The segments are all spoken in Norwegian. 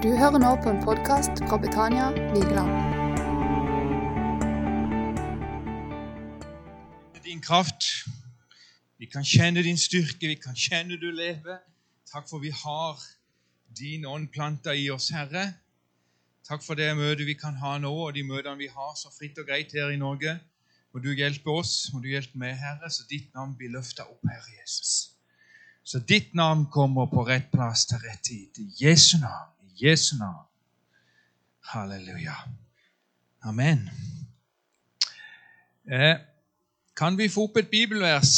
Du hører nå på en podkast fra Betania Vigeland. din kraft. Vi kan kjenne din styrke, vi kan kjenne du lever. Takk for vi har din ånd planta i oss, Herre. Takk for det møtet vi kan ha nå, og de møtene vi har så fritt og greit her i Norge. Må du hjelpe oss, må du hjelpe meg, Herre, så ditt navn blir løfta opp, Herre Jesus. Så ditt navn kommer på rett plass til rett tid. I Jesu navn. Jesu navn. Halleluja. Amen. Eh, kan vi få opp et bibelvers?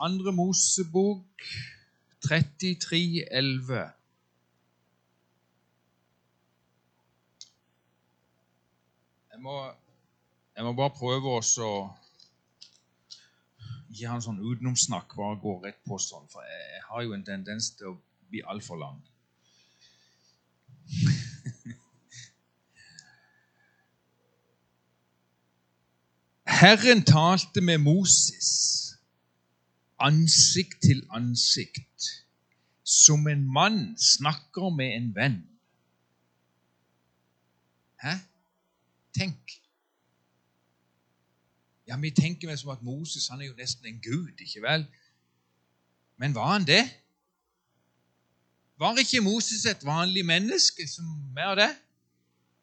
Andre Mosebok 33, 11. Jeg må, jeg må bare prøve å gi han sånn utenomsnakk, bare gå rett på sånn, for jeg har jo en tendens til å bli altfor lang. Herren talte med Moses ansikt til ansikt, som en mann snakker med en venn. Hæ? Tenk. Ja, Vi tenker vel som at Moses han er jo nesten en gud, ikke vel? Men var han det? Var ikke Moses et vanlig menneske som mer det?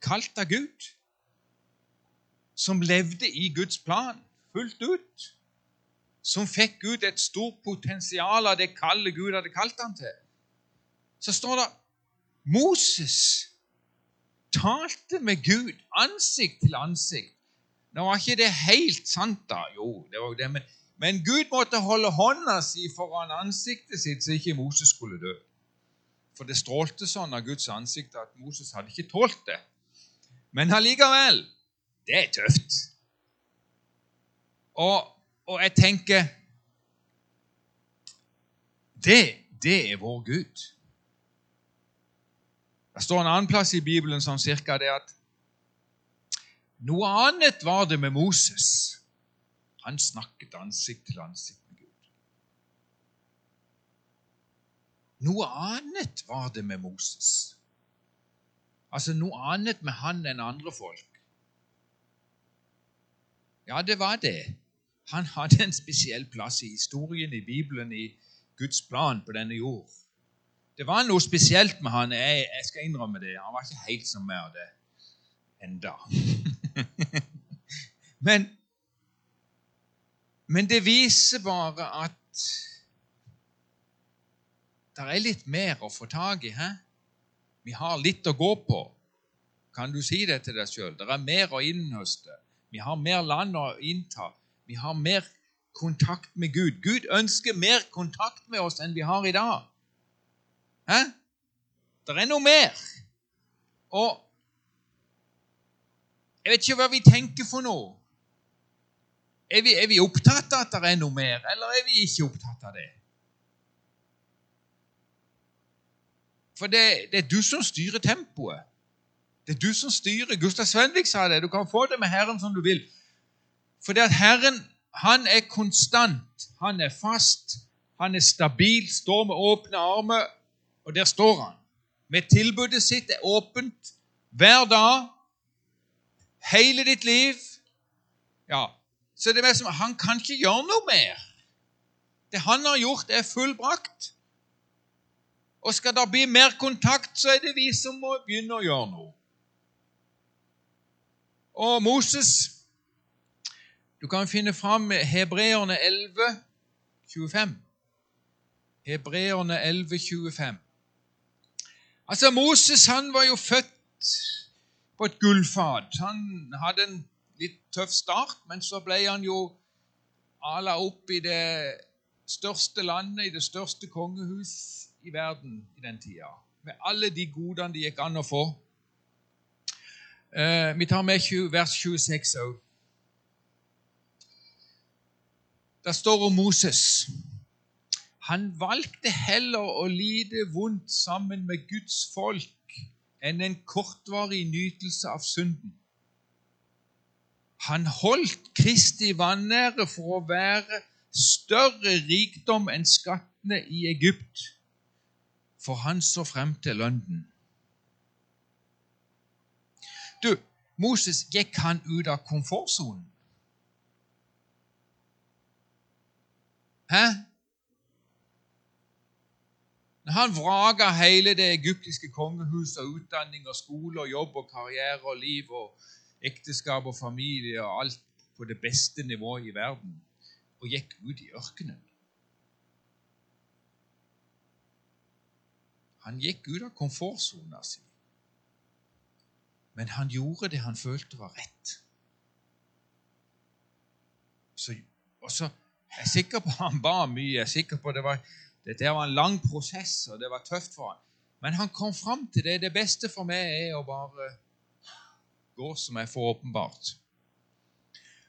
Kalt av Gud? Som levde i Guds plan fullt ut? Som fikk ut et stort potensial av det kallet Gud hadde kalt ham til? Så står det Moses talte med Gud ansikt til ansikt. Nå var ikke det helt sant, da. Jo, det var jo det, men, men Gud måtte holde hånda si foran ansiktet sitt så ikke Moses skulle dø. For det strålte sånn av Guds ansikt at Moses hadde ikke tålt det. Men allikevel det er tøft. Og, og jeg tenker det, det er vår Gud. Det står en annen plass i Bibelen sånn cirka det at noe annet var det med Moses. Han snakket ansikt til ansikt med Gud. Noe annet var det med Moses. Altså noe annet med han enn andre folk. Ja, det var det. Han hadde en spesiell plass i historien, i Bibelen, i Guds plan på denne jord. Det var noe spesielt med han. Jeg, jeg skal innrømme det. Han var ikke helt som meg av det enda. men, men det viser bare at det er litt mer å få tak i. He? Vi har litt å gå på. Kan du si det til deg sjøl? Det er mer å innhøste. Vi har mer land å innta. Vi har mer kontakt med Gud. Gud ønsker mer kontakt med oss enn vi har i dag. Hæ? Det er noe mer. Og jeg vet ikke hva vi tenker for noe. Er vi, er vi opptatt av at det er noe mer, eller er vi ikke opptatt av det? For det, det er du som styrer tempoet. Det er du som styrer. Gustav Svendvik sa det. Du kan få det med Herren som du vil. For det at Herren han er konstant, han er fast, han er stabil, står med åpne armer, og der står han. Med tilbudet sitt er åpent hver dag hele ditt liv. Ja, Så det er som, han kan ikke gjøre noe mer. Det han har gjort, er fullbrakt. Og skal det bli mer kontakt, så er det vi som må begynne å gjøre noe. Og Moses Du kan finne fram Hebreerne 11, 25. Hebreerne 11, 25. Altså, Moses han var jo født på et gullfat. Han hadde en litt tøff start, men så ble han jo ala opp i det største landet, i det største kongehus i verden i den tida. Med alle de godene det gikk an å få. Eh, vi tar med 20, vers 26 òg. Det står om Moses. Han valgte heller å lide vondt sammen med Guds folk enn en kortvarig nytelse av synden. Han holdt Kristi vanære for å være større rikdom enn skattene i Egypt, for han så frem til lønnen. Du, Moses gikk han ut av komfortsonen? Hæ? Når han vraga hele det egyptiske kongehuset og utdanning og skole og jobb og karriere og liv og ekteskap og familie og alt på det beste nivået i verden, og gikk ut i ørkenen Han gikk ut av komfortsona si. Men han gjorde det han følte var rett. Så, og så jeg er sikker på han ba mye. Jeg er sikker på det var, Dette var en lang prosess, og det var tøft for han. Men han kom fram til det. Det beste for meg er å bare gå som jeg får åpenbart.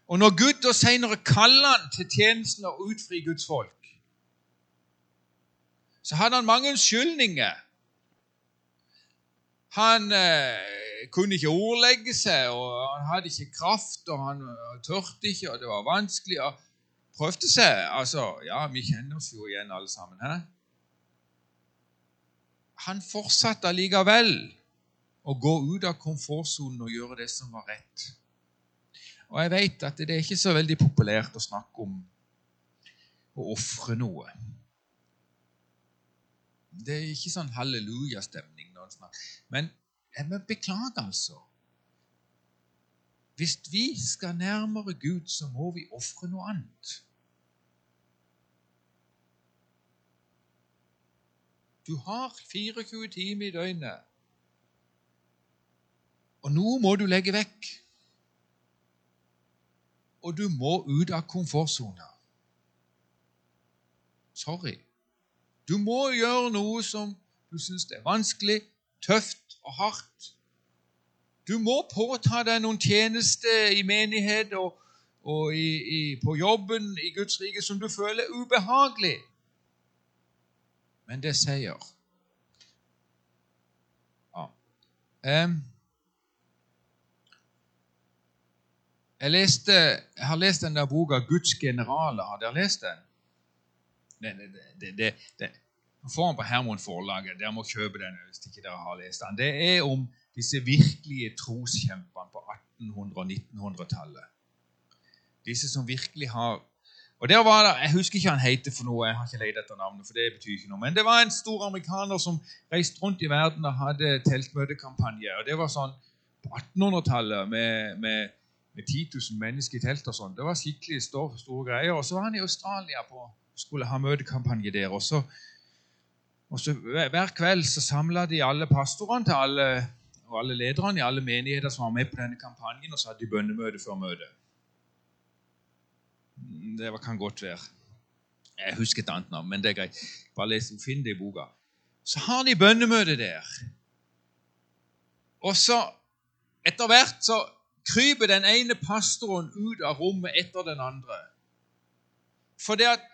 Og når Gud da senere kaller han til tjenesten og utfri Guds folk, så hadde han mange unnskyldninger. Han eh, kunne ikke ordlegge seg, og han hadde ikke kraft, og han tørte ikke, og det var vanskelig. og prøvde seg. Altså, ja, vi kjenner oss jo igjen alle sammen. He? Han fortsatte allikevel å gå ut av komfortsonen og gjøre det som var rett. Og jeg vet at det er ikke så veldig populært å snakke om å ofre noe. Det er ikke sånn hallelujastemning. Men jeg må beklage, altså. Hvis vi skal nærmere Gud, så må vi ofre noe annet. Du har 24 timer i døgnet. Og noe må du legge vekk. Og du må ut av komfortsona. Sorry. Du må gjøre noe som du syns er vanskelig, tøft og hardt. Du må påta deg noen tjenester i menighet og, og i, i, på jobben i Guds rike som du føler er ubehagelig men det er seier. Ja. Jeg, leste, jeg har lest den der boka 'Guds generaler'. Har dere lest den? Det, det, det, det, får den på Hermon forlaget. Dere må kjøpe den hvis ikke dere har lest den. Det er om disse virkelige troskjempene på 1800- og 1900-tallet. Disse som virkelig har og der var det, Jeg husker ikke hva han heter for noe, jeg har ikke lett etter navnet. for det betyr ikke noe, Men det var en stor amerikaner som reiste rundt i verden og hadde teltmøtekampanje. og Det var sånn på 1800-tallet med, med, med 10 000 mennesker i telt og sånn. Det var skikkelig store, store greier. Og så var han i Australia på skulle ha møtekampanje der. Og så, og så Hver kveld så samla de alle pastorene til alle, og alle lederne i alle menigheter som var med på denne kampanjen, og så hadde de bønnemøte før møtet. Det kan godt være. Jeg husker et annet navn, men det er greit. Bare les, Finn det i boka. Så har de bønnemøte der. Og så, etter hvert, så kryper den ene pastoren ut av rommet etter den andre. For det at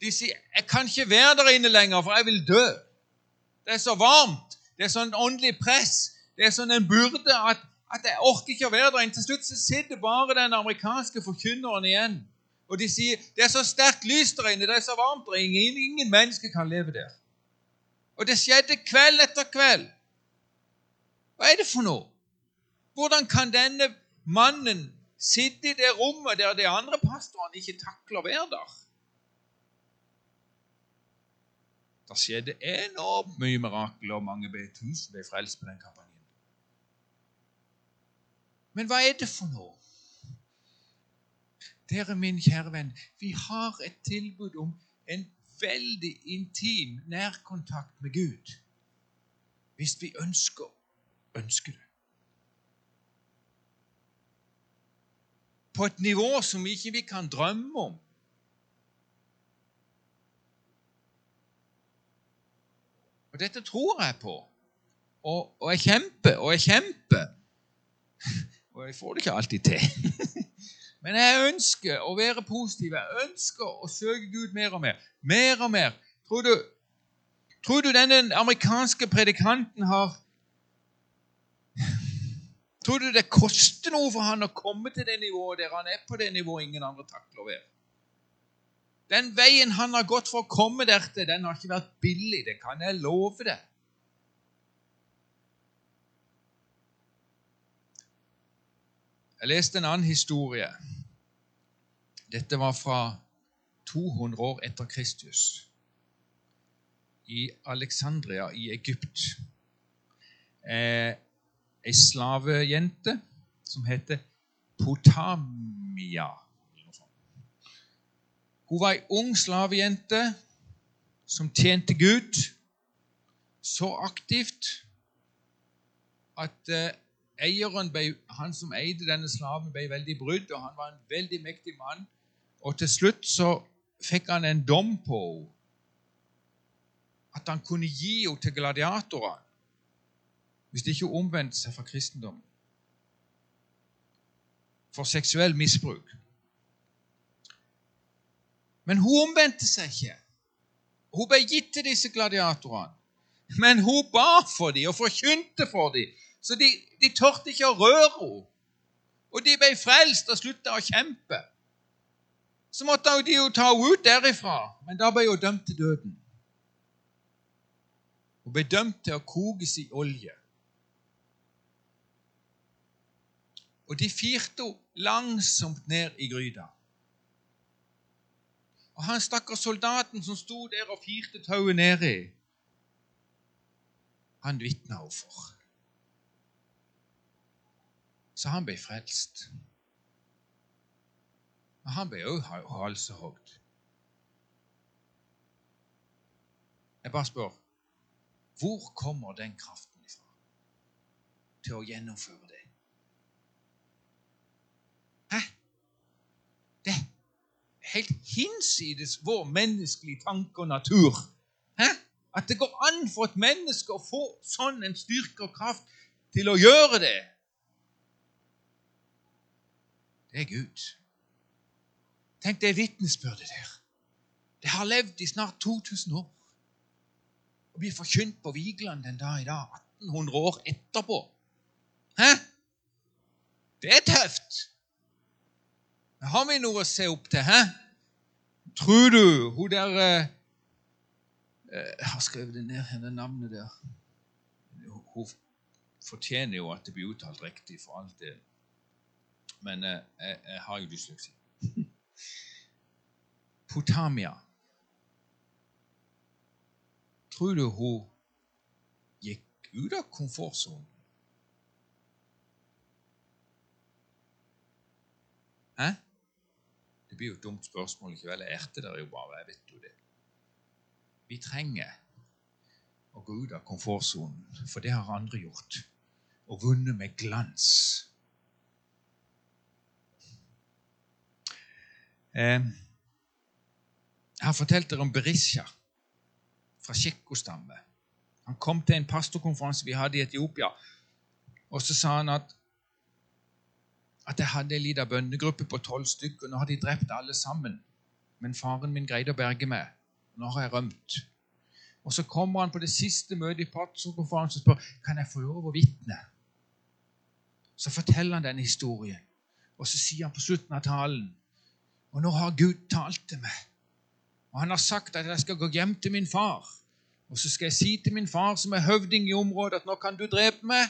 de sier 'Jeg kan ikke være der inne lenger, for jeg vil dø'. Det er så varmt. Det er sånn åndelig press. Det er sånn en burde at, at jeg orker ikke å være der inne. Til slutt så sitter bare den amerikanske forkynneren igjen og de sier det er så sterkt lys der inne, det er så varmt der inne, ingen, ingen mennesker kan leve der. Og det skjedde kveld etter kveld. Hva er det for noe? Hvordan kan denne mannen sitte i det rommet der de andre pastorene ikke takler å være der? Det skjedde enormt mye mirakler, og mange ble tusen ble frelst på den kampanjen. Men hva er det for noe? Dere, min kjære venn, vi har et tilbud om en veldig intim nærkontakt med Gud. Hvis vi ønsker ønsker det. På et nivå som ikke vi kan drømme om. Og dette tror jeg på. Og, og jeg kjemper og jeg kjemper. Og jeg får det ikke alltid til. Men jeg ønsker å være positiv. Jeg ønsker å søke Gud mer og mer. Mer og mer. Tror du, tror du denne amerikanske predikanten har Tror du det koster noe for han å komme til det nivået der han er på det nivået ingen andre takler å være? Den veien han har gått for å komme der til, den har ikke vært billig. Det kan jeg love deg. Jeg leste en annen historie. Dette var fra 200 år etter Kristus. I Alexandria i Egypt. Eh, ei slavejente som heter Potamia. Hun var ei ung slavejente som tjente Gud så aktivt at eh, eieren ble, han som eide denne slaven, ble veldig brydd, og han var en veldig mektig mann. Og til slutt så fikk han en dom på henne. At han kunne gi henne til gladiatorene hvis de ikke omvendte seg fra kristendommen. For seksuell misbruk. Men hun omvendte seg ikke. Hun ble gitt til disse gladiatorene. Men hun ba for dem og forkynte for dem, så de, de torde ikke å røre henne. Og de ble frelst og slutta å kjempe. Så måtte de jo ta henne ut derifra, men da ble hun dømt til døden. Hun ble dømt til å kokes i olje. Og de firte henne langsomt ned i gryta. Og han stakkars soldaten som sto der og firte tauet nedi, han vitna hun for. Så han ble frelst. Men han ble òg halshogd. Jeg bare spør hvor kommer den kraften ifra til å gjennomføre det? Hæ? Det er helt hinsides vår menneskelige tanke og natur. Hæ? At det går an for et menneske å få sånn en styrke og kraft til å gjøre det. Det er Gud. Tenk det vitnesbyrdet der. Det har levd i snart 2000 år og blir forkynt på Vigeland den dag i dag, 1800 år etterpå. Hæ? Det er tøft. Har vi noe å se opp til, hæ? Tror du hun der eh, eh Jeg har skrevet det ned, henne navnet der. Hun fortjener jo at det blir uttalt riktig, for alt det. Men eh, jeg, jeg har jo dysleksi. Potamia. Tror du hun gikk ut av komfortsonen? Hæ? Det blir jo et dumt spørsmål likevel. Jeg erte dere jo bare. Jeg vet jo det. Vi trenger å gå ut av komfortsonen, for det har andre gjort. Og vunnet med glans. Eh, jeg har fortalt dere om Berisha fra Tsjekkostamme. Han kom til en pastorkonferanse vi hadde i Etiopia, og så sa han at at jeg hadde en liten bønnegruppe på tolv stykker. Nå har de drept alle sammen. Men faren min greide å berge meg. Nå har jeg rømt. Og Så kommer han på det siste møtet i pastorkonferansen og spør kan jeg få lov å vitne. Så forteller han denne historien. Og så sier han på slutten av talen Og nå har Gud talt til meg. Og han har sagt at jeg skal gå hjem til min far. Og så skal jeg si til min far, som er høvding i området, at nå kan du drepe meg,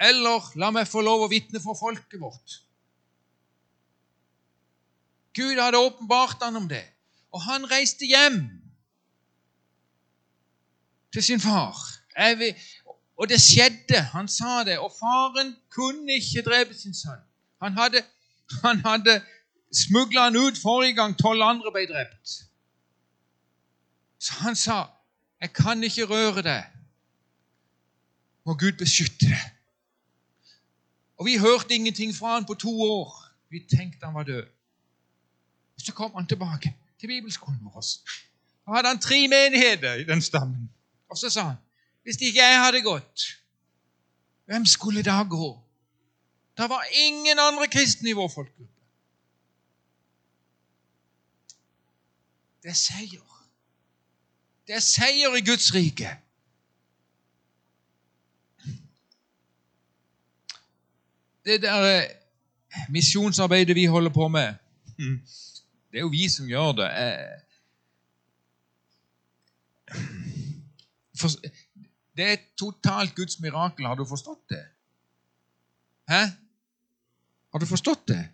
eller la meg få lov å vitne for folket vårt. Gud hadde åpenbart han om det, og han reiste hjem til sin far. Vil, og det skjedde. Han sa det. Og faren kunne ikke drepe sin sønn. Han hadde, han hadde smugla han ut forrige gang tolv andre ble drept. Så han sa, 'Jeg kan ikke røre deg.' Må Gud beskytte deg. Og Vi hørte ingenting fra han på to år. Vi tenkte han var død. Så kom han tilbake til bibelskolen vår. Da hadde han tre menigheter i den stammen. Og så sa han, 'Hvis ikke jeg hadde gått, hvem skulle da gå?' Det var ingen andre kristne i vår folkegruppe. Det er seier. Det er seier i Guds rike. Det der eh, misjonsarbeidet vi holder på med, det er jo vi som gjør det. Eh, det er totalt Guds mirakel. Har du forstått det? Hæ? Har du forstått det?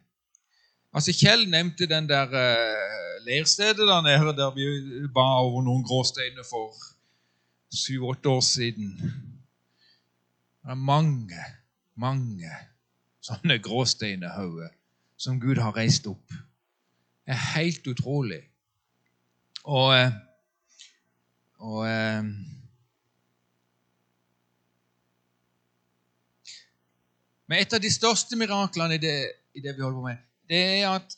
Altså, Kjell nevnte den der uh, leirstedet der nede der vi ba over noen gråsteiner for syv-åtte år siden. Det er mange, mange sånne gråsteinhauger som Gud har reist opp. Det er helt utrolig. Og, eh, og eh, Men et av de største miraklene i det, i det vi holder på med, det er at,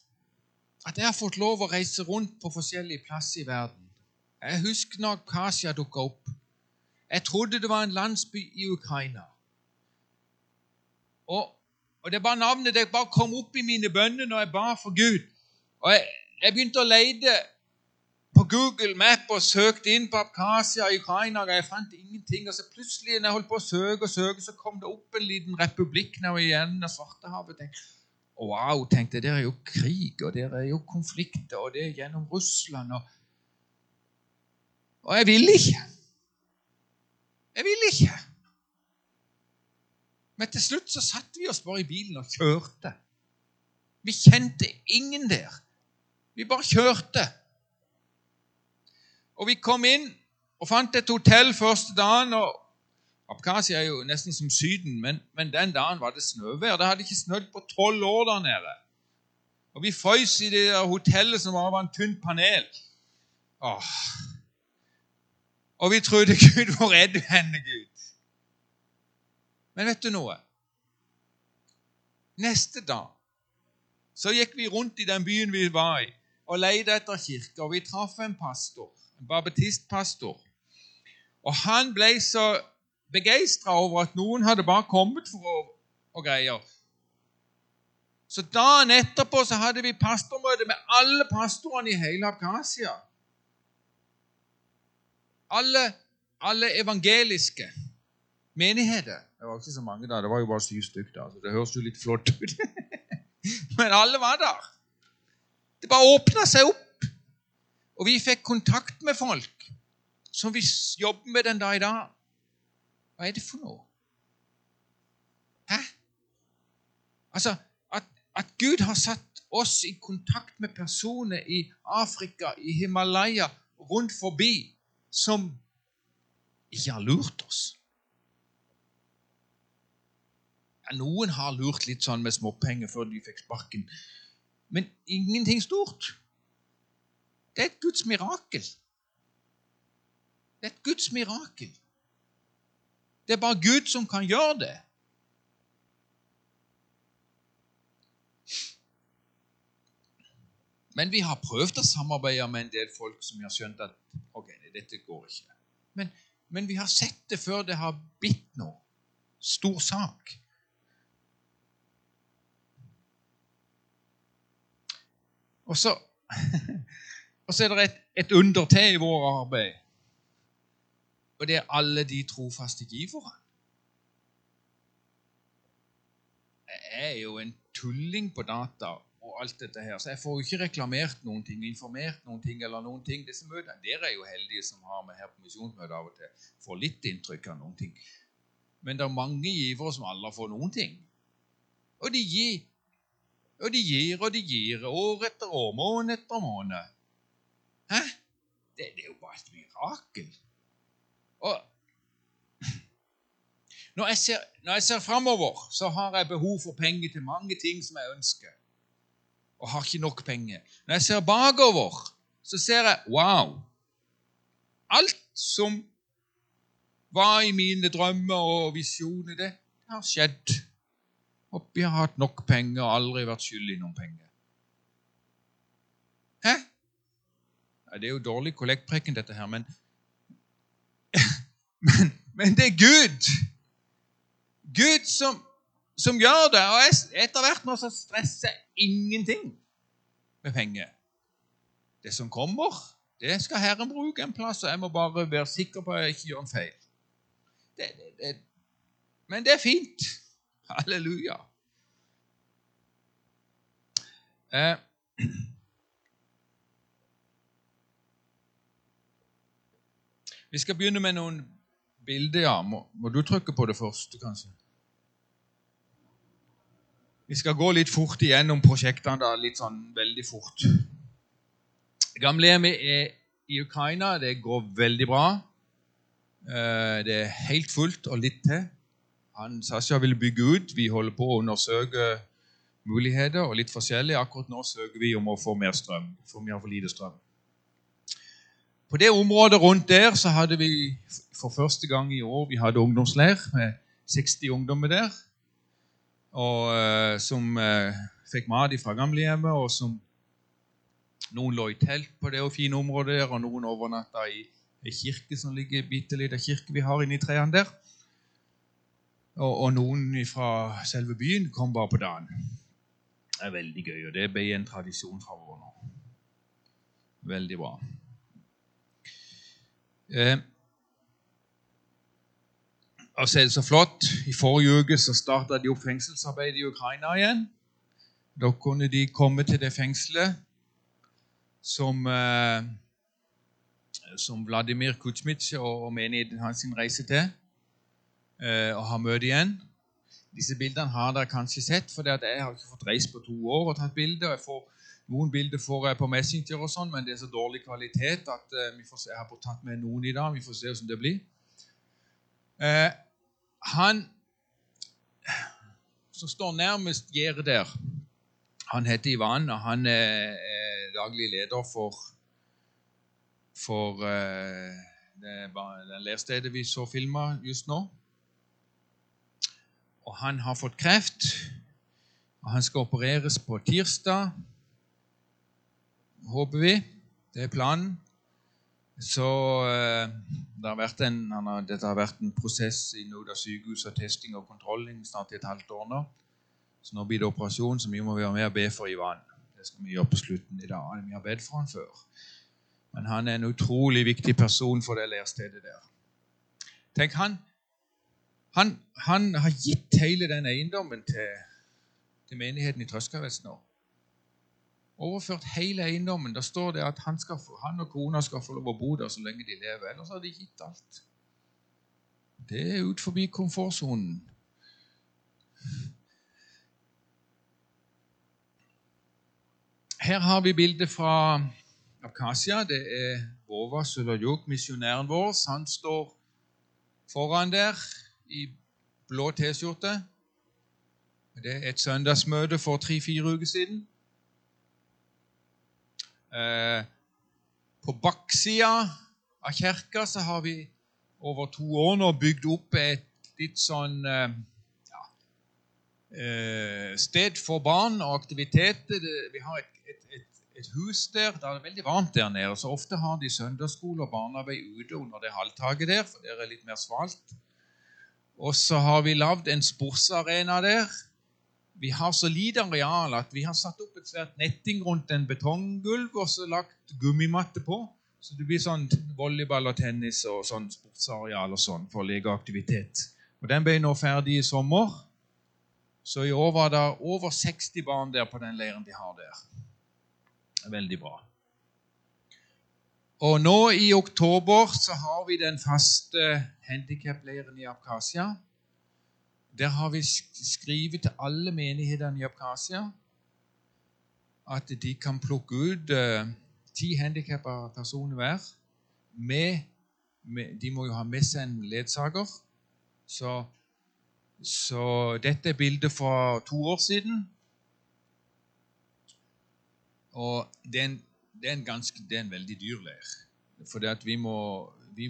at, jeg har fått lov å reise rundt på forskjellige plasser i verden. Jeg husker når Kasia dukka opp. Jeg trodde det var en landsby i Ukraina. Og, og det er bare navnet det bare kom opp i mine bønner når jeg ba for Gud. Og jeg, jeg begynte å lete på Google Map og søkte inn på Abkhasia i Ukraina. og Jeg fant ingenting. og så Plutselig når jeg holdt på å søke, og søke, så kom det opp en liten republikk nå igjen av Svartehavet. Wow, tenkte jeg, der er jo krig, og der er jo konflikter, og det er gjennom Russland. Og, og jeg vil ikke. Jeg vil ikke. Men til slutt så satte vi oss bare i bilen og kjørte. Vi kjente ingen der. Vi bare kjørte. Og vi kom inn og fant et hotell første dagen. og Abkhasia er jo nesten som Syden, men, men den dagen var det snøvær. Det hadde ikke snødd på tolv år der nede. Og vi frøs i det hotellet som bare var en tynn panel. Åh. Og vi trodde Gud Hvor er du henne, Gud? Men vet du noe? Neste dag så gikk vi rundt i den byen vi var i, og leide etter kirke, og vi traff en pastor en baptistpastor. Og han ble så begeistra over at noen hadde bare kommet for å og greier. Så dagen etterpå så hadde vi pastormøte med alle pastorene i hele Abkhasia. Alle, alle evangeliske menigheter. Det var ikke så mange da, det var jo bare syv stykker. da, så Det høres jo litt flott ut. Men alle var der. Det bare åpna seg opp. Og vi fikk kontakt med folk som vi jobber med den dag i dag. Hva er det for noe? Hæ? Altså, at, at Gud har satt oss i kontakt med personer i Afrika, i Himalaya, rundt forbi, som ikke har lurt oss. Ja, noen har lurt litt sånn med småpenger før de fikk sparken, men ingenting stort. Det er et Guds mirakel. Det er et Guds mirakel. Det er bare Gud som kan gjøre det. Men vi har prøvd å samarbeide med en del folk som har skjønt at ok, dette går ikke. Men, men vi har sett det før det har blitt noe. Stor sak. Og så Og så er det et, et under til i vår arbeid. Og det er alle de trofaste giverne. Jeg er jo en tulling på data og alt dette her, så jeg får jo ikke reklamert noen ting, informert noen ting eller noen ting. Disse møtene, Dere er jo heldige som har med her på misjonsmøtet av og til. Får litt inntrykk av noen ting. Men det er mange givere som aldri får noen ting. Og de gir, og de gir, og de gir, år etter år, måned etter måned. Hæ? Det, det er jo bare et mirakel. Og når jeg, ser, når jeg ser framover, så har jeg behov for penger til mange ting som jeg ønsker, og har ikke nok penger. Når jeg ser bakover, så ser jeg wow! Alt som var i mine drømmer og visjoner, det har skjedd. Og jeg har hatt nok penger og aldri vært skyldig noen penger. Hæ? Det er jo dårlig kollektpreken, dette her, men, men, men det er Gud. Gud som, som gjør det. Og etter hvert nå så stresser ingenting med penger. Det som kommer, det skal Herren bruke en plass, og jeg må bare være sikker på at jeg ikke gjør en feil. Det, det, det. Men det er fint. Halleluja. Eh, Vi skal begynne med noen bilder. ja. Må, må, du trykke på det første, kanskje? Vi skal gå litt fort igjennom prosjektene, da, litt sånn veldig fort. Gamlehjemmet i Ukraina det går veldig bra. Eh, det er helt fullt og litt til. Han, Sasha vil bygge ut. Vi holder på å undersøke muligheter og litt forskjellig. Akkurat nå søker vi om å få mer strøm, for vi har for lite strøm. På det området rundt der så hadde vi for første gang i år vi hadde ungdomsleir med 60 ungdommer der. Og, uh, som uh, fikk mat fra gamlehjemmet, og som noen lå i telt på det fine området der, og noen overnatta i ei kirke som ligger bitte lita kirke vi har inni trærne der. Og, og, noen fra selve byen kom bare på dagen. Det er veldig gøy, og det ble en tradisjon framover nå. Veldig bra. Eh, altså er det så flott. I forrige uke så starta de opp fengselsarbeidet i Ukraina igjen. Da kunne de komme til det fengselet som, eh, som Vladimir Kutsjmitsj og, og menigheten hans reise til og ha møte igjen. Disse bildene har dere kanskje sett, for jeg har ikke fått reist på to år og tatt bilder. får noen bilder får jeg på Messenger, og sånn, men det er så dårlig kvalitet at uh, vi får se, jeg har tatt med noen i dag. Vi får se hvordan det blir. Uh, han som står nærmest gjerdet der, han heter Ivan, og han er, er daglig leder for, for uh, det, det lærstedet vi så filma just nå. Og han har fått kreft, og han skal opereres på tirsdag håper vi. Det er planen. Så eh, det har vært en, har, dette har vært en prosess i Noda sykehus og testing og kontrolling snart i et halvt år nå. Så nå blir det operasjon, så vi må være med og be for Ivan. Det skal vi gjøre på slutten i dag. Vi har bedt for han før. Men han er en utrolig viktig person for det lærstedet der. Tenk, han, han, han har gitt hele den eiendommen til, til menigheten i Trøskavest nå overført hele eiendommen. Da står det at han, få, han, og kona skal få lov å bo der så lenge de lever. Ellers har de gitt alt. Det er ut forbi komfortsonen. Her har vi bildet fra Abkhasia. Det er Bova Sulajok, misjonæren vår. Han står foran der i blå T-skjorte. Det er et søndagsmøte for tre-fire uker siden. Eh, på baksida av kirka så har vi over to år nå bygd opp et litt sånn eh, ja, eh, sted for barn og aktiviteter. Vi har et, et, et, et, hus der. Det er veldig varmt der nede. Så ofte har de søndagsskole og barnearbeid ute under det halvtaket der, for der er litt mer svalt. Og så har vi lagd en sportsarena der vi har så lite areal at vi har satt opp et svært netting rundt en betonggulv og så lagt gummimatte på. Så det blir sånn volleyball og tennis og sånn sportsareal og sånn for legeaktivitet. Og Den ble nå ferdig i sommer. Så i år var det over 60 barn der på den leiren de har der. Veldig bra. Og nå i oktober så har vi den faste handikapleiren i Abkhasia. Der har vi skrevet til alle menighetene i Abkhasia at de kan plukke ut uh, ti handikappa personer hver. Med, med, de må jo ha med seg en ledsager. Så, så dette er bildet fra to år siden. Og det er en, det er en, ganske, det er en veldig dyr leir. For vi må, vi,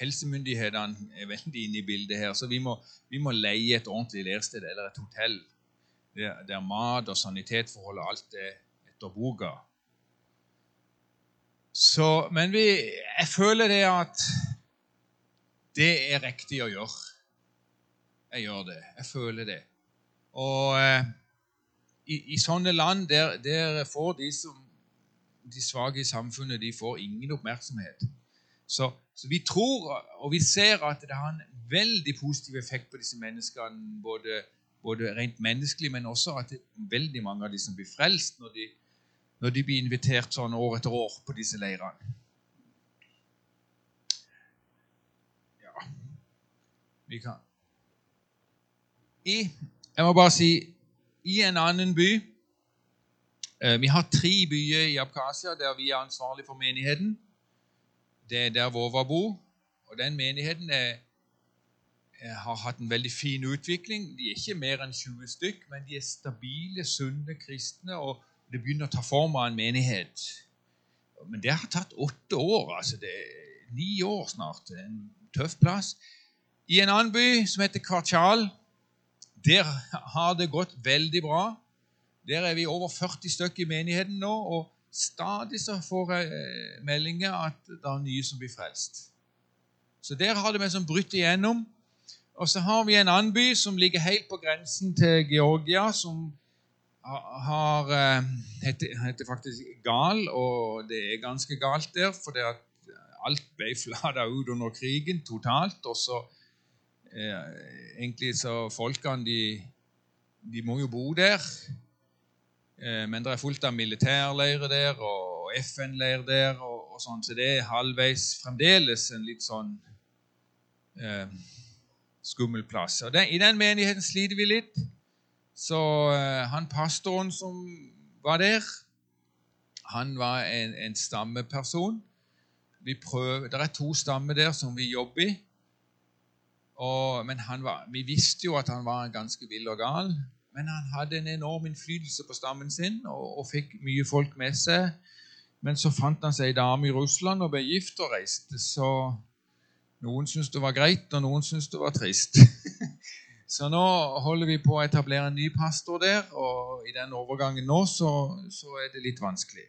helsemyndighetene er veldig inne i bildet her. Så vi må, vi må leie et ordentlig leirsted eller et hotell der, der mat og sanitetsforhold og alt er etter boka. Så, men vi, jeg føler det at det er riktig å gjøre. Jeg gjør det. Jeg føler det. Og eh, i, i, sånne land der, der får de, som, de svake i samfunnet de får ingen oppmerksomhet. Så, så, vi tror og vi ser at det har en veldig positiv effekt på disse menneskene, både, både rent menneskelig, men også at det er veldig mange av de som blir frelst når de, når de blir invitert sånn år etter år på disse leirene. Ja Vi kan I, Jeg må bare si i en annen by. Eh, vi har tre byer i Abkhasia der vi er ansvarlig for menigheten. Det er der Vova bor. Og den menigheten er, har hatt en veldig fin utvikling. De er ikke mer enn 20 stykk, men de er stabile, sunne kristne, og det begynner å ta form av en menighet. Men det har tatt åtte år. altså det er Ni år snart. En tøff plass. I en annen by som heter Kvartjal, der har det gått veldig bra. Der er vi over 40 stykker i menigheten nå, og stadig så får jeg eh, meldinger at det er nye som blir frelst. Så der har det vi som brutt igjennom. Og så har vi en annen by som ligger helt på grensen til Georgia, som har, eh, heter, heter, faktisk Gal, og det er ganske galt der, for det at alt ble flata ut under krigen totalt. Og så eh, egentlig så Folkene de, de, må jo bo der. Eh, men det er fullt av militærleirer der og FN-leir der, og, og, sånn, så det er halvveis fremdeles en litt sånn eh, skummel plass. Og den, I den menigheten sliter vi litt. Så eh, han pastoren som var der, han var en, en stammeperson. Prøver, Det er to stammer der som vi jobber i. Og, men var, vi visste jo at han var ganske vill og gal. Men han hadde en enorm innflytelse på stammen sin og, og fikk mye folk med seg. Men så fant han seg ei dame i Russland og ble gift og reiste. Så noen syntes det var greit, og noen syntes det var trist. Så nå holder vi på å etablere en ny pastor der, og i den overgangen nå så, så er det litt vanskelig.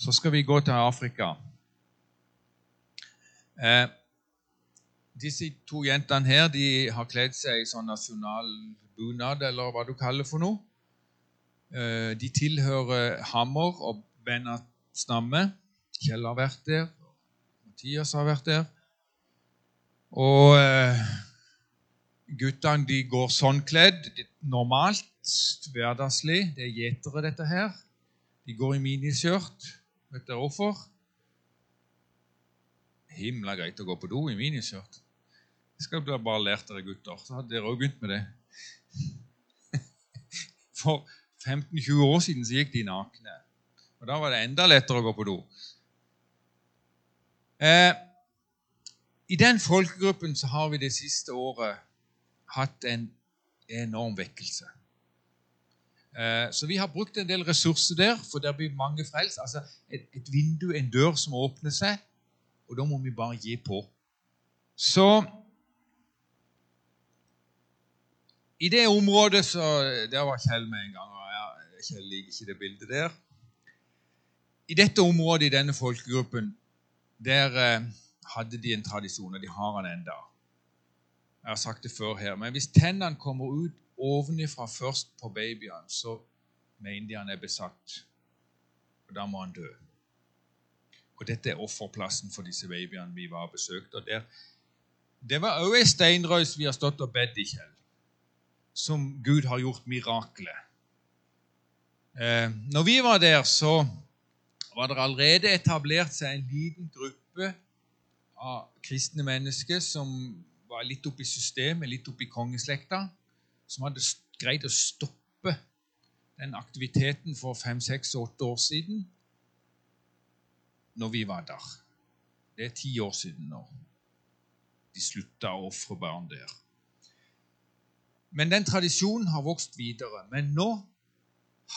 Så skal vi gå til Afrika. Eh, disse to jentene her de har kledd seg i sånn nasjonal bunad, eller hva du kaller for noe. Eh, de tilhører Hammer og Bennat stamme. Kjell har vært der. Mathias har vært der. Og eh, Guttene de går sånn kledd. Normalt, hverdagslig. Det er gjetere, dette her. De går i miniskjørt. Vet dere hvorfor? Himla greit å gå på do i miniskjørt. Det skal dere bare lært dere gutter. Så hadde dere òg begynt med det. For 15-20 år siden så gikk de nakne. Og Da var det enda lettere å gå på do. Eh, I den folkegruppen så har vi det siste året hatt en enorm vekkelse. Eh, så vi har brukt en del ressurser der, for der blir mange frelst. Altså et, et vindu, en dør som åpner seg, og da må vi bare gi på. Så i det området så Der var Kjell med en gang. og Kjell liker ikke det bildet der. I dette området, i denne folkegruppen, der eh, hadde de en tradisjon, og de har den enda. Jeg har sagt det før her, men hvis tennene kommer ut ovenifra først på babyen, så mener de han er besatt. Og da må han dø. Og dette er offerplassen for disse babyene vi var og besøkte. Og der, det var òg ei steinrøys vi har stått og bedt i, Kjell, som Gud har gjort mirakler. Eh, når vi var der, så var det allerede etablert seg en liten gruppe av kristne mennesker som var litt oppe i systemet, litt oppe i kongeslekta, som hadde greid å stoppe den aktiviteten for fem, seks, åtte år siden, når vi var der. Det er ti år siden nå. De slutta å ofre barn der. Men den tradisjonen har vokst videre. Men nå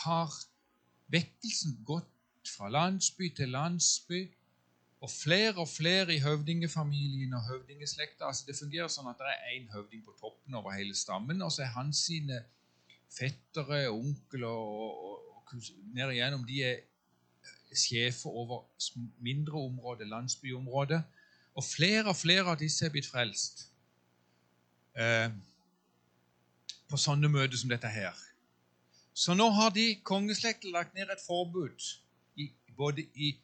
har vekkelsen gått fra landsby til landsby og flere og flere i høvdingefamilien og høvdingeslekta altså Det fungerer sånn at det er én høvding på toppen over hele stammen, og så er hans sine fettere, onkel og, og, og ned igjennom De er sjefer over mindre områder, landsbyområder. Og flere og flere av disse er blitt frelst eh, på sånne møter som dette her. Så nå har de kongeslekten lagt ned et forbud i, både i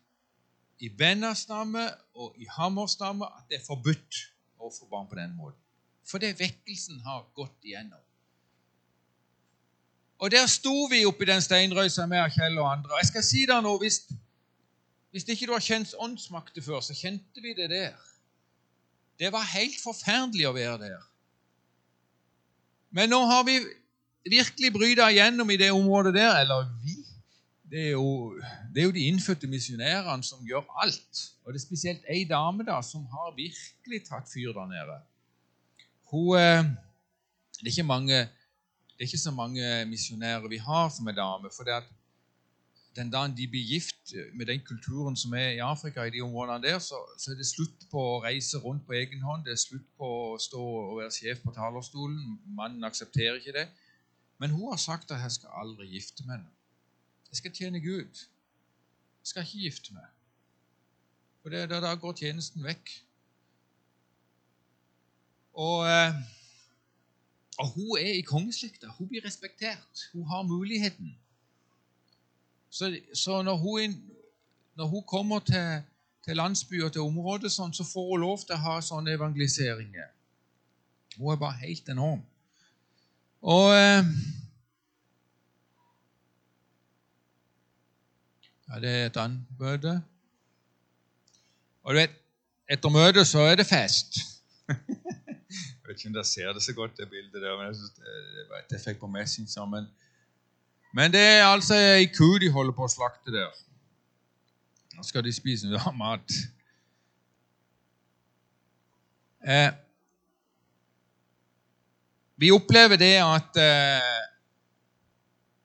i Bennas stamme og i Hammers stamme at det er forbudt å få barn på den måten. Fordi vekkelsen har gått igjennom. Og der sto vi oppi den steinrøysa med Kjell og andre. Jeg skal si deg nå, hvis, hvis ikke du har kjent åndsmakter før, så kjente vi det der. Det var helt forferdelig å være der. Men nå har vi virkelig bryta igjennom i det området der, eller vi det er, jo, det er jo de innfødte misjonærene som gjør alt. Og det er spesielt ei dame da, som har virkelig tatt fyr der nede. Hun, eh, det, er ikke mange, det er ikke så mange misjonærer vi har som er dame. for det at den dagen de blir gift med den kulturen som er i Afrika, i de områdene der, så, så, er det slutt på å reise rundt på egen hånd. Det er slutt på å stå og være sjef på talerstolen. Mannen aksepterer ikke det. Men hun har sagt at jeg skal aldri gifte meg. Jeg skal tjene Gud. Jeg skal ikke gifte meg. For det, da, da går tjenesten vekk. Og, eh, og hun er i kongeslekta. Hun blir respektert. Hun har muligheten. Så, så når, hun, når, hun, kommer til, til landsbyer og til områder, sånn, så får hun lov til å ha sånne evangeliseringer. Hun er bare helt enorm. Og eh, Ja, det er et annet møte. Og du vet, etter møtet så er det fest. jeg vet ikke om dere ser det så godt, det bildet der, men jeg synes det, var et effekt på Messenger. Men men det er altså ei ku de holder på å slakte der. Nå skal de spise noe mat. Eh, vi opplever det at, eh,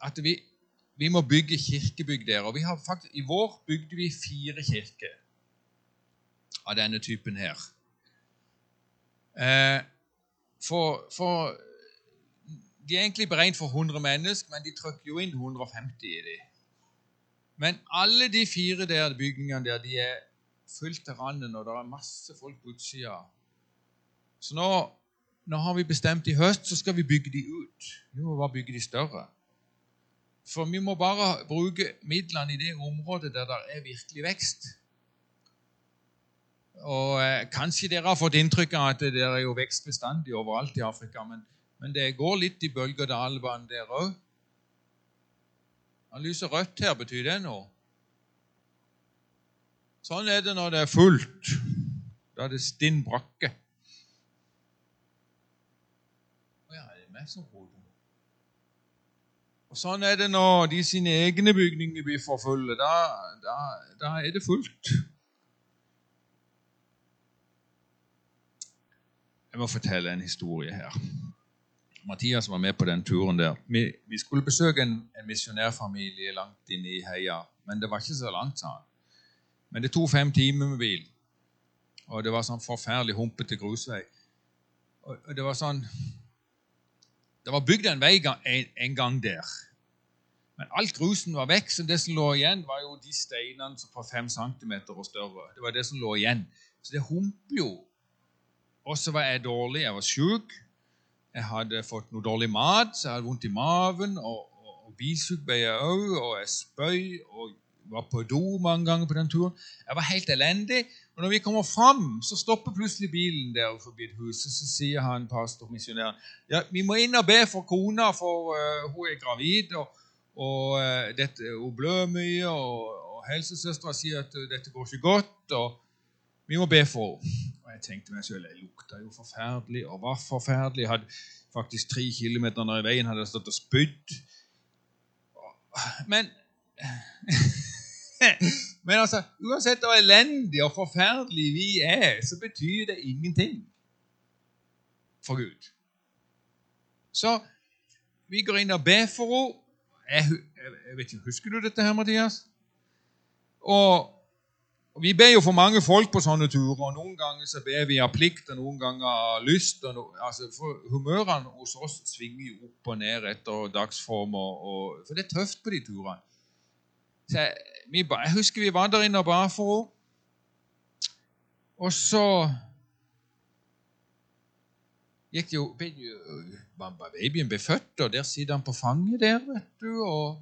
at vi, vi, må bygge kirkebygg der. Og faktisk, I vår bygde vi fire kirker av denne typen her. Eh, for, for de er egentlig beregnet for 100 mennesker, men de trykker jo inn 150 i dem. Men alle de fire der bygningene der, de er fullt til randen, og det er masse folk på utsida. Så nå, nå, har vi bestemt i høst, så skal vi bygge de ut. Vi må bare bygge de større. For vi må bare bruke midlene i det området der det er virkelig vekst. Og eh, Kanskje dere har fått inntrykk av at det er jo vekst bestandig overalt i Afrika. men men det går litt i bølge-og-dal-banen der òg. Han lyser rødt her. Betyr det noe? Sånn er det når det er fullt. Da er det stinn brakke. Og Sånn er det når de sine egne bygninger blir for fulle. Da, da, da er det fullt. Jeg må fortelle en historie her. Mathias var med på den turen der. Vi, vi skulle besøke en, en misjonærfamilie langt inne i heia. Men det var ikke så langt, sa han. Men det tok fem timer med bil. Og det var sånn forferdelig humpete grusvei. Og, og, det var sånn Det var bygd en vei en, en, gang der. Men alt grusen var vekk, så det som lå igjen, var jo de steinene som var fem centimeter og større. Det var det som lå igjen. Så det humper jo. Og så var jeg dårlig, jeg var sjuk. Jeg hadde fått noe dårlig mat, så jeg hadde vondt i maven. Og, og, og bilsjuk ble jeg òg, og jeg spøy og var på do mange ganger på den turen. Jeg var helt elendig. Og når vi kommer fram, så stopper plutselig bilen der forbi et hus. Og så sier han pastormisjonæren ja, vi må inn og be for kona, for uh, hun er gravid. og, og uh, dette, Hun blør mye, og, og helsesøstera sier at dette går ikke godt. og vi må be for henne. Jeg tenkte meg selv, det lukta jo forferdelig og var forferdelig. Jeg hadde faktisk tre kilometer ned i veien hadde jeg stått og spydd. Men Men altså, uansett hvor elendig og forferdelig vi er, så betyr det ingenting for Gud. Så vi går inn og ber for henne. Jeg, jeg vet ikke, Husker du dette her, Mathias? Og og Vi ber jo for mange folk på sånne turer. og Noen ganger så ber vi av plikt, og noen ganger av lyst. No, altså for Humørene hos oss svinger jo opp og ned etter dagsform. Og, for det er tøft på de turene. Jeg, vi, jeg husker vi var der inne og ba for henne. Og så gikk det jo Babyen ble født, og der sitter han på fanget der, vet du. Og,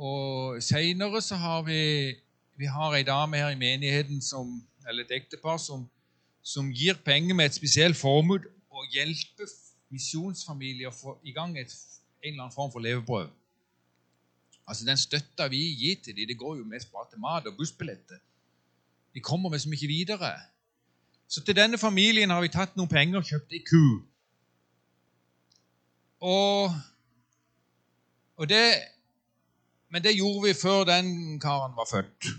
og seinere så har vi vi har ei dame her i menigheten, som, eller et ektepar, som, som gir penger med et spesielt formål og hjelper misjonsfamilier å få i gang et, en eller annen form for levebrød. Altså Den støtta vi gir til dem, det går jo mest bare til mat og bussbilletter. De kommer liksom ikke videre. Så til denne familien har vi tatt noen penger og kjøpt ei ku. Og, og det, men det gjorde vi før den karen var født.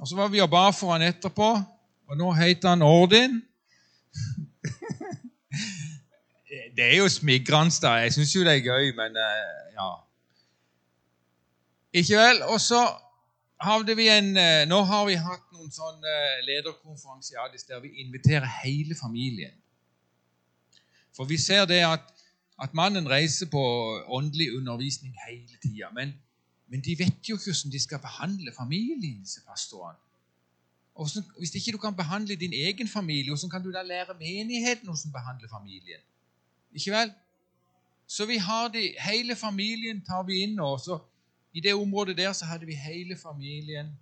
Og Så var vi og ba for han etterpå, og nå heter han Ordin. det er jo smigrende, da. Jeg syns jo det er gøy, men uh, ja. Ikke vel? Og så hadde vi en uh, Nå har vi hatt noen sånne lederkonferanser i Addis der vi inviterer hele familien. For vi ser det at, at mannen reiser på åndelig undervisning hele tida. Men, men, de vet jo ikke hvordan de skal behandle familien, disse pastorene. Og hvis ikke du kan behandle din egen familie, hvordan kan du da lære menigheten hvordan behandle familien? Ikke vel? Så vi har de, hele familien tar vi inn. nå. så I det området der så hadde vi hele familien.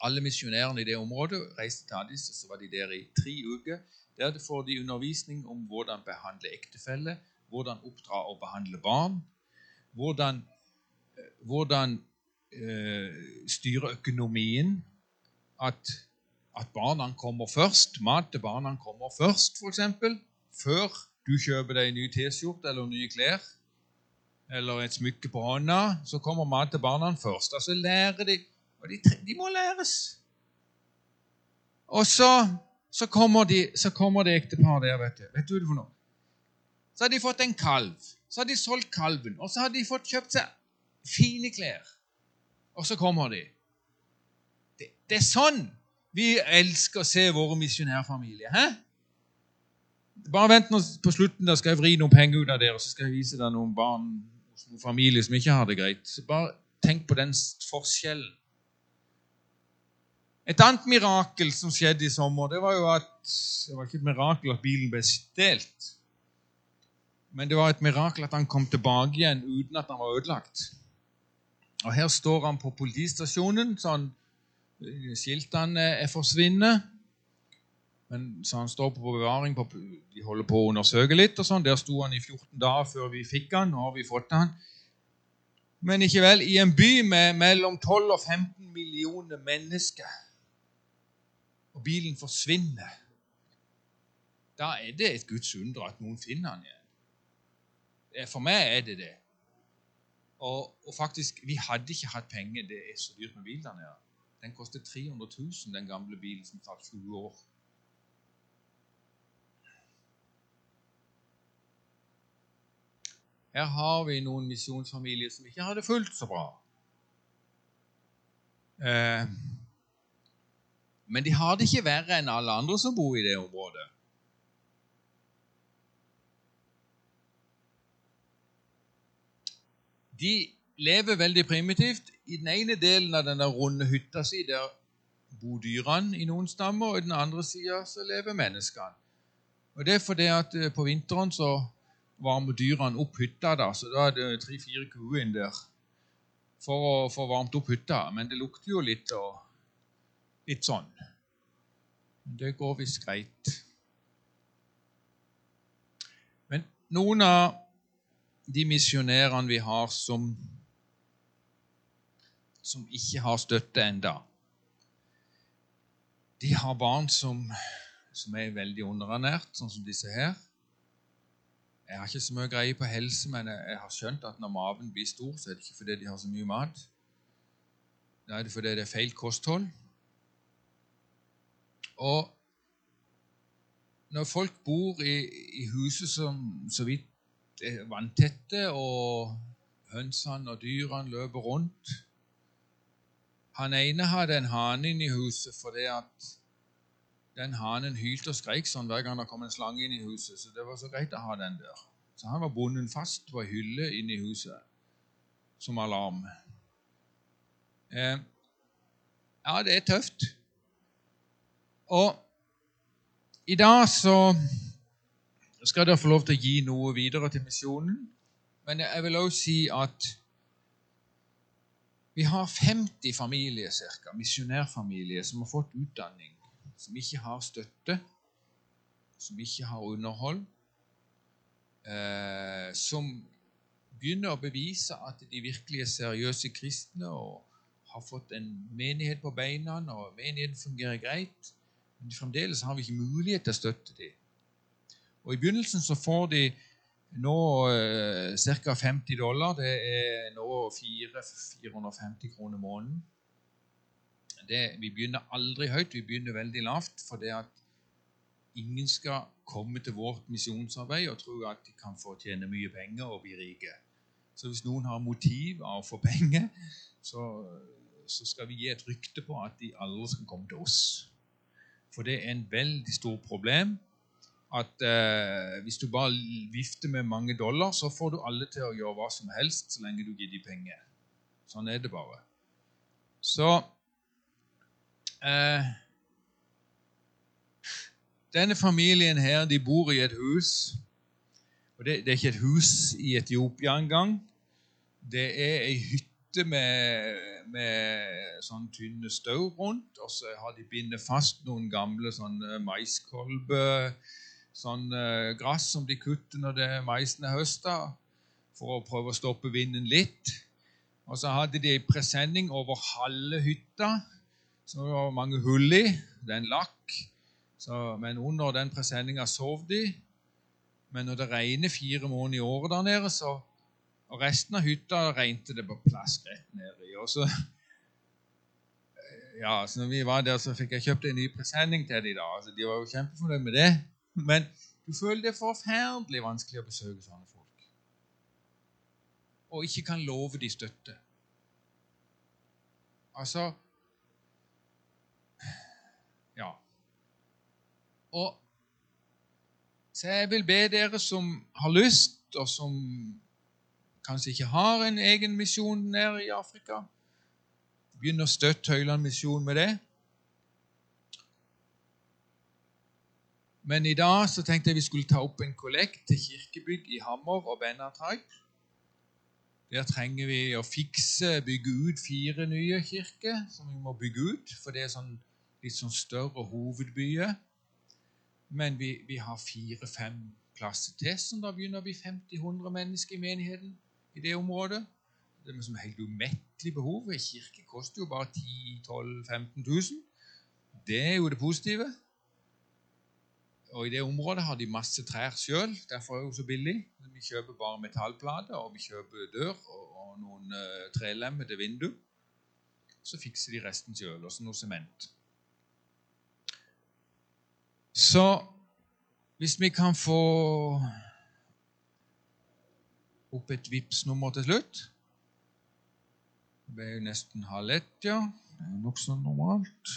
Alle misjonærene i det området reiste til Addis, og så var de der i tre uker. Der får de undervisning om hvordan behandle ektefelle, hvordan oppdra og behandle barn, hvordan, hvordan eh, styre økonomien, at, at barna kommer først, mat til barna kommer først, f.eks., før du kjøper deg en ny T-skjorte eller nye klær eller et smykke på hånda, så kommer mat til barna først. Altså lærer de Og de, de må læres. Og så, så kommer de, så kommer det ektepar der, vet du. Vet du det for noe? Så har de fått en kalv. Så har de solgt kalven. Og så har de fått kjøpt seg fine klær. Og så kommer de. Det, det er sånn vi elsker å se våre misjonærfamilier. Bare vent nå på slutten, da skal jeg vri noen penger ut av dere, og så skal jeg vise deg noen barn noen familier som ikke har det greit. Så bare tenk på den forskjellen. Et annet mirakel som skjedde i sommer, det var jo at Det var ikke et mirakel at bilen ble stjålet. Men det var et mirakel at han kom tilbake igjen uten at han var ødelagt. Og Her står han på politistasjonen, sånn skiltene er forsvunnet. Men så han står på bevaring, på, de holder på å undersøke litt. og sånn. Der sto han i 14 dager før vi fikk han. Nå har vi fått han. Men ikke vel, i en by med mellom 12 og 15 millioner mennesker, og bilen forsvinner, da er det et Guds under at noen finner han igjen. For meg er det det. Og, og, faktisk, vi hadde ikke hatt penger. Det er så dyrt med bil der nede. Den kostet 300 000, den gamle bilen som tar 20 år. Her har vi noen misjonsfamilier som ikke har det fullt så bra. Eh, men de har det ikke verre enn alle andre som bor i det området. De lever veldig primitivt. I den ene delen av denne runde hytta si der bor dyrene i noen stammer, og i den andre sida lever menneskene. Og Det er fordi at eh, på vinteren så varmer dyrene opp hytta. da, så Da er det tre-fire kuer inn der for å få varmt opp hytta. Men det lukter jo litt og litt sånn. Det går visst greit. Men noen av de misjonærene vi har som, som ikke har støtte enda, de har barn som, som er veldig underernært, sånn som disse her. Jeg har ikke så mye greie på helse, men jeg, har skjønt at når maven blir stor, så er det ikke fordi de har så mye mat. Da er det fordi det er feil kosthold. Og når folk bor i, i huset som så vidt vanntette, og hønsene og dyrene løper rundt Han ene hadde en hane inne i huset fordi at den hanen hylte og skreik sånn hver gang det kom en slange inn i huset. Så det var så greit å ha den der. Så han var bundet fast på ei hylle inne i huset som alarm. Eh, ja, det er tøft. Og i dag så skal dere få lov til å gi noe videre til misjonen. Men jeg vil også si at vi har 50 familier, cirka, misjonærfamilier, som har fått utdanning som ikke har støtte, som ikke har underhold, eh, som begynner å bevise at de virkelig er seriøse kristne og har fått en menighet på beina, og menigheten fungerer greit. Men fremdeles har vi ikke mulighet til å støtte dem. Og I begynnelsen så får de nå eh, ca. 50 dollar. Det er nå 4, 450 kroner måneden. Det, vi begynner aldri høyt, vi begynner veldig lavt. For det at ingen skal komme til vårt misjonsarbeid og tro at de kan få tjene mye penger og bli rike. Så hvis noen har motiv av å få penger, så, så skal vi gi et rykte på at de aldri skal komme til oss. For det er en veldig stort problem at eh, hvis du bare vifter med mange dollar, så får du alle til å gjøre hva som helst så lenge du gir dem penger. Sånn er det bare. Så eh, Denne familien her, de bor i et hus. Og det, det er ikke et hus i Etiopia engang. Det er ei hytte med, med sånn tynne stau rundt, og så har de bindet fast noen gamle sånne maiskolber sånn uh, gress som de kutter når det maisen er høsta, for å prøve å stoppe vinden litt. Og så hadde de presenning over halve hytta, som det var mange hull i. Det er en lakk. Så, men under den presenninga sov de. Men når det regner fire måneder i året der nede, så Og resten av hytta regnet det på plask rett nedi. Og så ja, så når vi var der, så fikk jeg kjøpt en ny presenning til dem. da. Altså, de var jo kjempefornøyd med det. Men du føler det er forferdelig vanskelig å besøke sånne folk. Og ikke kan love de støtte. Altså Ja. Og Så jeg vil be dere som har lyst, og som kanskje ikke har en egen misjon nede i Afrika, Begynn å støtte Høyland misjon med det. Men i dag så tenkte jeg vi skulle ta opp en kollekt til kirkebygg i Hammer og Bennatraug. Der trenger vi å fikse, bygge ut fire nye kirker som vi må bygge ut, for det er sånn, litt sånn større hovedbyer. Men vi, vi har fire-fem plasser til, så da begynner vi 50-100 mennesker i menigheten i det området. Det er liksom helt umettelig behov. En kirke koster jo bare 10 12 15 000. Det er jo det positive. Og I det området har de masse trær sjøl. Derfor er det jo så billig. Vi kjøper bare metallplater, og vi kjøper dør og, og noen uh, trelemmer til vindu. Så fikser de resten sjøl, også noe sement. Så hvis vi kan få opp et Vipps-nummer til slutt Det ble jo nesten halv ett, ja. Det er nokså normalt.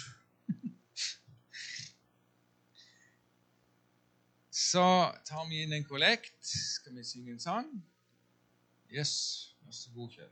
Så tar vi inn en kollekt. Skal vi synge en sang? Yes. Vær så god, Kjell.